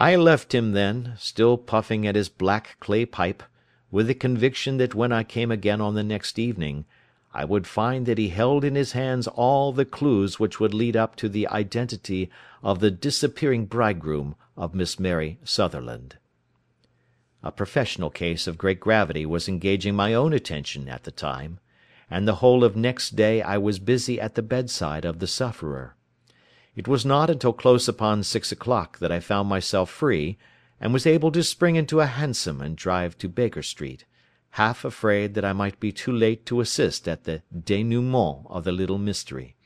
I left him then, still puffing at his black clay pipe, with the conviction that when I came again on the next evening, I would find that he held in his hands all the clues which would lead up to the identity of the disappearing bridegroom of Miss Mary Sutherland. A professional case of great gravity was engaging my own attention at the time, and the whole of next day I was busy at the bedside of the sufferer. It was not until close upon six o'clock that I found myself free, and was able to spring into a hansom and drive to Baker Street, half afraid that I might be too late to assist at the dénouement of the little mystery.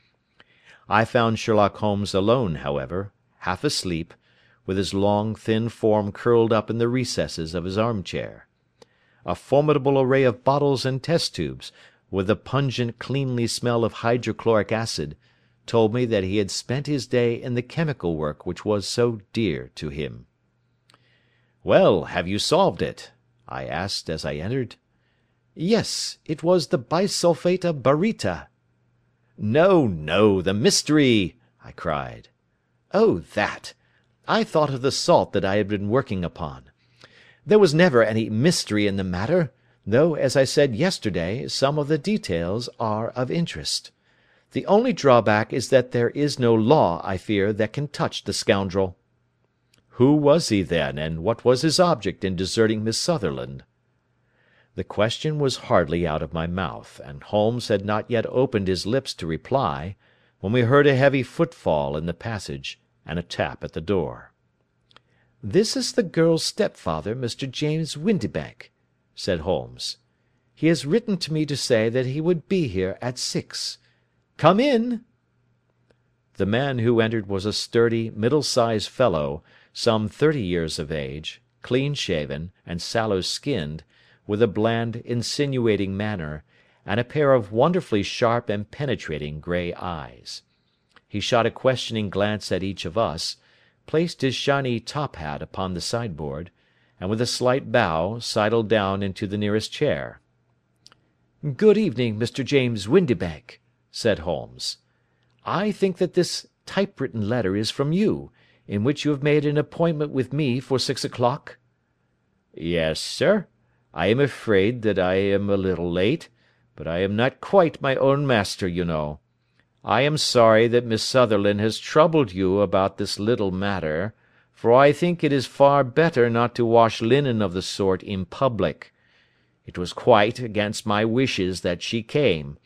I found Sherlock Holmes alone, however, half asleep, with his long, thin form curled up in the recesses of his armchair. A formidable array of bottles and test tubes, with the pungent cleanly smell of hydrochloric acid, told me that he had spent his day in the chemical work which was so dear to him. "Well, have you solved it?" I asked as I entered. "Yes, it was the bisulphate of baryta." "No, no, the mystery!" I cried. "Oh, that! I thought of the salt that I had been working upon. There was never any mystery in the matter, though, as I said yesterday, some of the details are of interest. The only drawback is that there is no law, I fear, that can touch the scoundrel." "Who was he, then, and what was his object in deserting Miss Sutherland?" The question was hardly out of my mouth, and Holmes had not yet opened his lips to reply, when we heard a heavy footfall in the passage, and a tap at the door. "This is the girl's stepfather, Mr. James Windibank," said Holmes. "He has written to me to say that he would be here at six. Come in!" The man who entered was a sturdy, middle sized fellow, some thirty years of age, clean shaven, and sallow skinned, with a bland, insinuating manner, and a pair of wonderfully sharp and penetrating grey eyes. He shot a questioning glance at each of us, placed his shiny top hat upon the sideboard, and with a slight bow sidled down into the nearest chair. "Good evening, Mr. James Windibank said Holmes. "I think that this typewritten letter is from you, in which you have made an appointment with me for six o'clock?" "Yes, sir. I am afraid that I am a little late, but I am not quite my own master, you know. I am sorry that Miss Sutherland has troubled you about this little matter, for I think it is far better not to wash linen of the sort in public. It was quite against my wishes that she came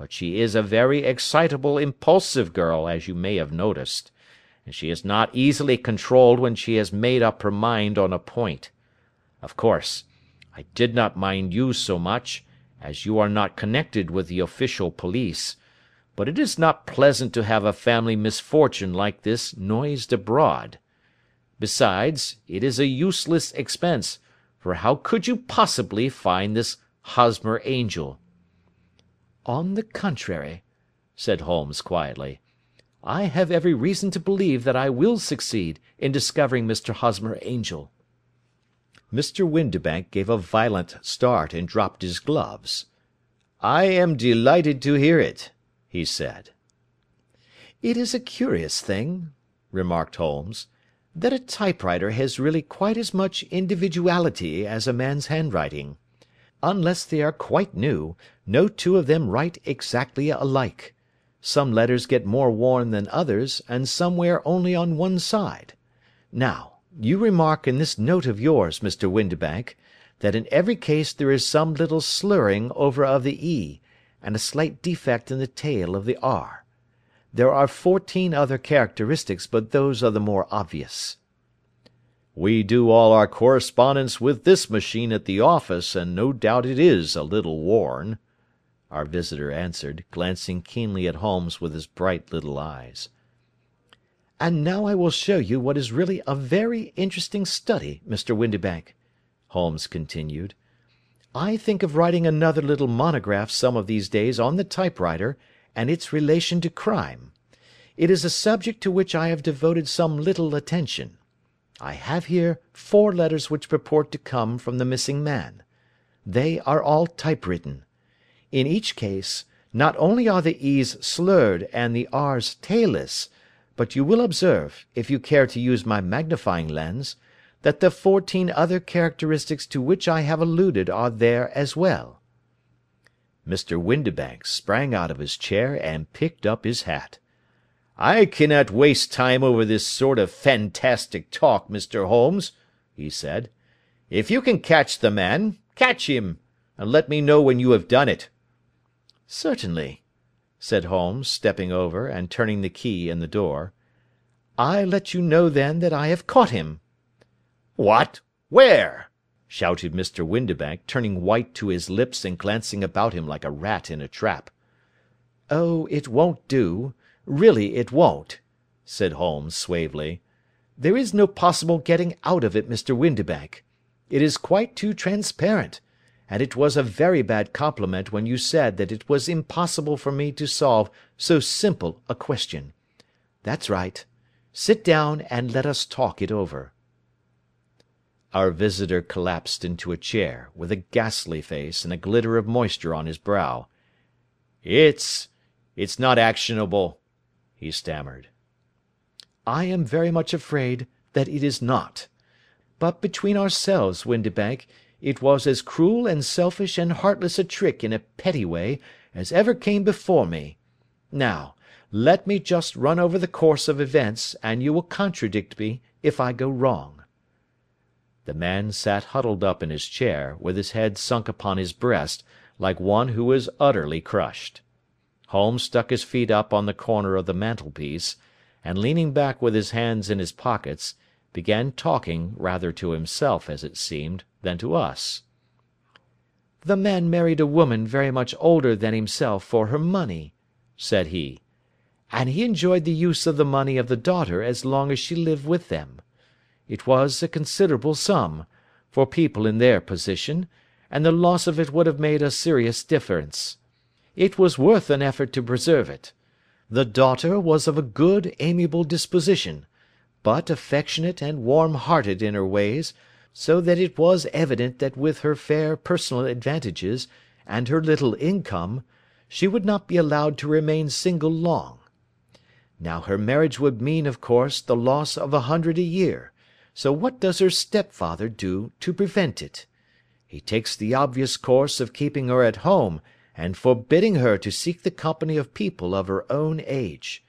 but she is a very excitable, impulsive girl, as you may have noticed, and she is not easily controlled when she has made up her mind on a point. Of course, I did not mind you so much, as you are not connected with the official police, but it is not pleasant to have a family misfortune like this noised abroad. Besides, it is a useless expense, for how could you possibly find this Hosmer Angel? "On the contrary," said Holmes quietly, "I have every reason to believe that I will succeed in discovering Mr. Hosmer Angel." Mr. Windibank gave a violent start and dropped his gloves. "I am delighted to hear it," he said. "It is a curious thing," remarked Holmes, "that a typewriter has really quite as much individuality as a man's handwriting. Unless they are quite new, no two of them write exactly alike. Some letters get more worn than others, and some wear only on one side. Now, you remark in this note of yours, Mr. Windibank, that in every case there is some little slurring over of the e, and a slight defect in the tail of the r. There are fourteen other characteristics, but those are the more obvious. We do all our correspondence with this machine at the office, and no doubt it is a little worn," our visitor answered, glancing keenly at Holmes with his bright little eyes. "And now I will show you what is really a very interesting study, Mr. Windibank," Holmes continued. "I think of writing another little monograph some of these days on the typewriter and its relation to crime. It is a subject to which I have devoted some little attention. I have here four letters which purport to come from the missing man. They are all typewritten. In each case, not only are the e's slurred and the r's tailless, but you will observe, if you care to use my magnifying lens, that the fourteen other characteristics to which I have alluded are there as well." Mr. Windibank sprang out of his chair and picked up his hat. "I cannot waste time over this sort of fantastic talk, Mr. Holmes," he said. "If you can catch the man, catch him, and let me know when you have done it." "Certainly," said Holmes, stepping over, and turning the key in the door. "I let you know then that I have caught him." "What? Where?" shouted Mr. Windibank, turning white to his lips and glancing about him like a rat in a trap. "Oh, it won't do. Really it won't," said Holmes suavely. "There is no possible getting out of it, Mr. Windibank. It is quite too transparent, and it was a very bad compliment when you said that it was impossible for me to solve so simple a question. That's right. Sit down and let us talk it over." Our visitor collapsed into a chair, with a ghastly face and a glitter of moisture on his brow. "It's it's not actionable he stammered. "I am very much afraid that it is not. But between ourselves, Windibank, it was as cruel and selfish and heartless a trick in a petty way as ever came before me. Now, let me just run over the course of events, and you will contradict me if I go wrong." The man sat huddled up in his chair, with his head sunk upon his breast, like one who is utterly crushed. Holmes stuck his feet up on the corner of the mantelpiece, and leaning back with his hands in his pockets, began talking, rather to himself, as it seemed, than to us. "The man married a woman very much older than himself for her money," said he, "and he enjoyed the use of the money of the daughter as long as she lived with them. It was a considerable sum, for people in their position, and the loss of it would have made a serious difference. It was worth an effort to preserve it. The daughter was of a good, amiable disposition, but affectionate and warm hearted in her ways, so that it was evident that with her fair personal advantages, and her little income, she would not be allowed to remain single long. Now her marriage would mean, of course, the loss of a hundred a year, so what does her stepfather do to prevent it? He takes the obvious course of keeping her at home and forbidding her to seek the company of people of her own age.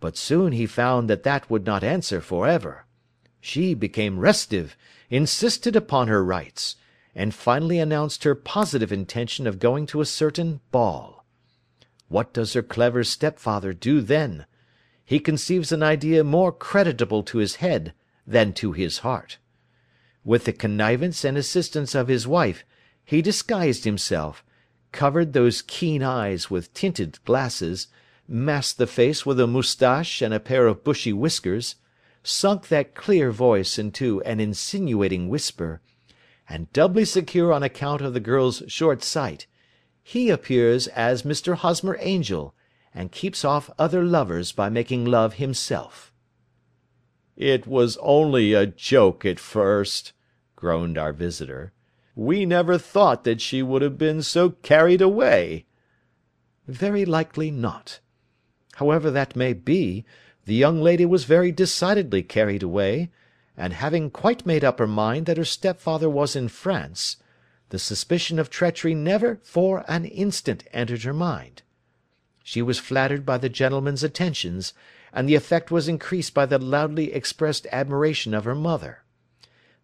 But soon he found that that would not answer for ever. She became restive, insisted upon her rights, and finally announced her positive intention of going to a certain ball. What does her clever stepfather do then? He conceives an idea more creditable to his head than to his heart. With the connivance and assistance of his wife, he disguised himself, covered those keen eyes with tinted glasses, masked the face with a moustache and a pair of bushy whiskers, sunk that clear voice into an insinuating whisper, and doubly secure on account of the girl's short sight, he appears as Mr. Hosmer Angel, and keeps off other lovers by making love himself." "It was only a joke at first," groaned our visitor. We never thought that she would have been so carried away." "Very likely not. However that may be, the young lady was very decidedly carried away, and having quite made up her mind that her stepfather was in France, the suspicion of treachery never for an instant entered her mind. She was flattered by the gentleman's attentions, and the effect was increased by the loudly expressed admiration of her mother.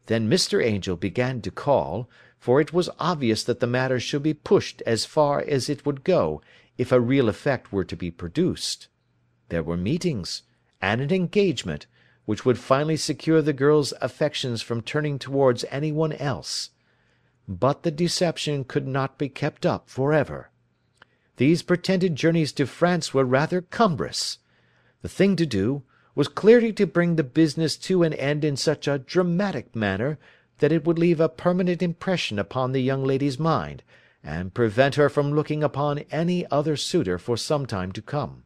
Then Mr. Angel began to call, for it was obvious that the matter should be pushed as far as it would go, if a real effect were to be produced. There were meetings, and an engagement, which would finally secure the girl's affections from turning towards any one else. But the deception could not be kept up for ever. These pretended journeys to France were rather cumbrous. The thing to do was clearly to bring the business to an end in such a dramatic manner that it would leave a permanent impression upon the young lady's mind, and prevent her from looking upon any other suitor for some time to come.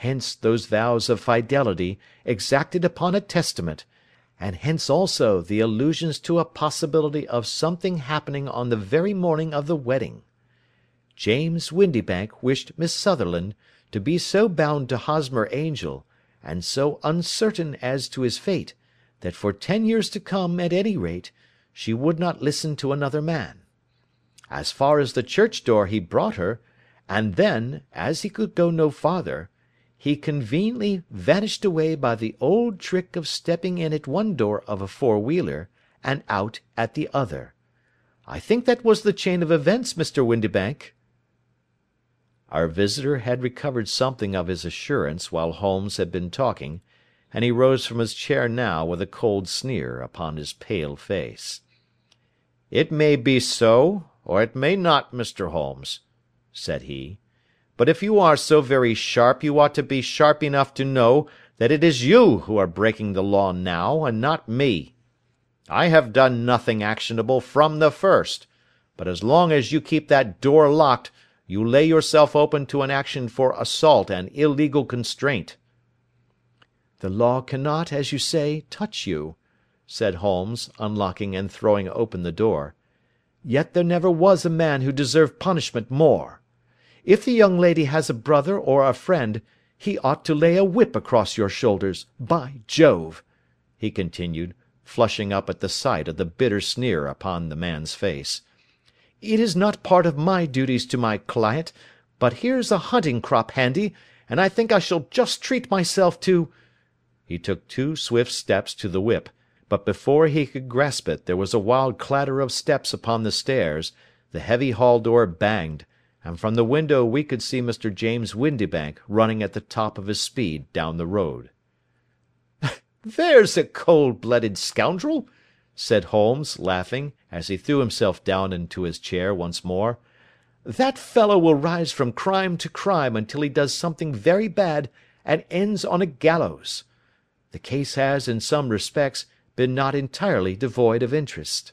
Hence those vows of fidelity exacted upon a testament, and hence also the allusions to a possibility of something happening on the very morning of the wedding. James Windibank wished Miss Sutherland to be so bound to Hosmer Angel, and so uncertain as to his fate, that for ten years to come, at any rate, she would not listen to another man. As far as the church door he brought her, and then, as he could go no farther, he conveniently vanished away by the old trick of stepping in at one door of a four wheeler, and out at the other. I think that was the chain of events, Mr. Windibank." Our visitor had recovered something of his assurance while Holmes had been talking, and he rose from his chair now with a cold sneer upon his pale face. "It may be so, or it may not, Mr. Holmes," said he. "But if you are so very sharp you ought to be sharp enough to know that it is you who are breaking the law now, and not me. I have done nothing actionable from the first, but as long as you keep that door locked you lay yourself open to an action for assault and illegal constraint." "The law cannot, as you say, touch you," said Holmes, unlocking and throwing open the door. "Yet there never was a man who deserved punishment more. If the young lady has a brother or a friend, he ought to lay a whip across your shoulders, by Jove!" he continued flushing up at the sight of the bitter sneer upon the man's face. "It is not part of my duties to my client, but here's a hunting crop handy, and I think I shall just treat myself to—" He took two swift steps to the whip, but before he could grasp it there was a wild clatter of steps upon the stairs, the heavy hall door banged, and from the window we could see Mr. James Windibank running at the top of his speed down the road. "There's a cold blooded scoundrel!" said Holmes, laughing, as he threw himself down into his chair once more. "That fellow will rise from crime to crime until he does something very bad and ends on a gallows. The case has, in some respects, been not entirely devoid of interest."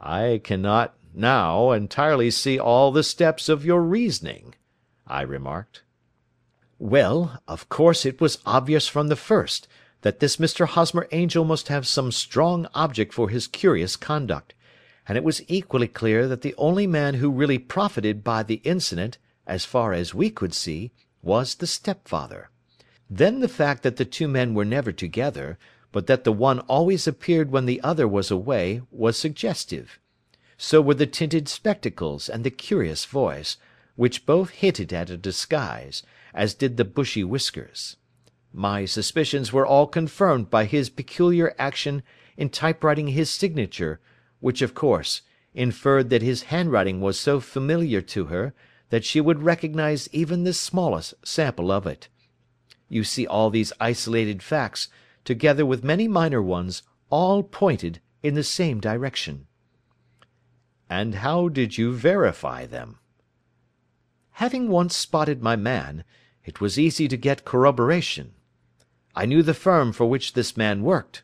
"I cannot, now, entirely see all the steps of your reasoning," I remarked. "Well, of course it was obvious from the first that this Mr. Hosmer Angel must have some strong object for his curious conduct, and it was equally clear that the only man who really profited by the incident, as far as we could see, was the stepfather. Then the fact that the two men were never together, but that the one always appeared when the other was away, was suggestive. So were the tinted spectacles and the curious voice, which both hinted at a disguise, as did the bushy whiskers. My suspicions were all confirmed by his peculiar action in typewriting his signature, which, of course, inferred that his handwriting was so familiar to her that she would recognise even the smallest sample of it. You see all these isolated facts, together with many minor ones, all pointed in the same direction. And how did you verify them? Having once spotted my man, it was easy to get corroboration. I knew the firm for which this man worked.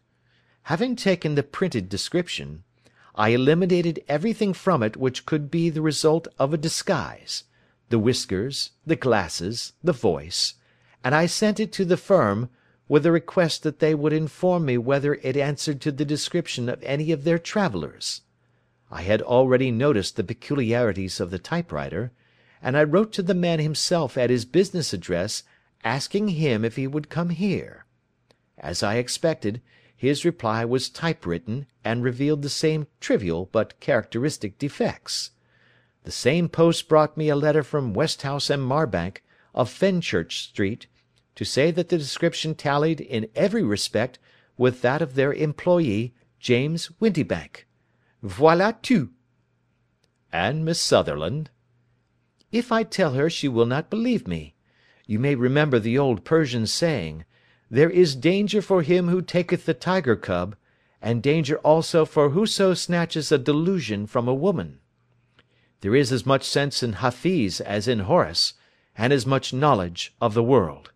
Having taken the printed description, I eliminated everything from it which could be the result of a disguise, the whiskers, the glasses, the voice, and I sent it to the firm, with a request that they would inform me whether it answered to the description of any of their travellers. I had already noticed the peculiarities of the typewriter, and I wrote to the man himself at his business address asking him if he would come here. As I expected, his reply was typewritten, and revealed the same trivial but characteristic defects. The same post brought me a letter from Westhouse and Marbank, of Fenchurch Street, to say that the description tallied in every respect with that of their employee, James Windibank. Voilà tout. And Miss Sutherland? If I tell her she will not believe me. You may remember the old Persian saying, "There is danger for him who taketh the tiger cub, and danger also for whoso snatches a delusion from a woman." There is as much sense in Hafiz as in Horace, and as much knowledge of the world.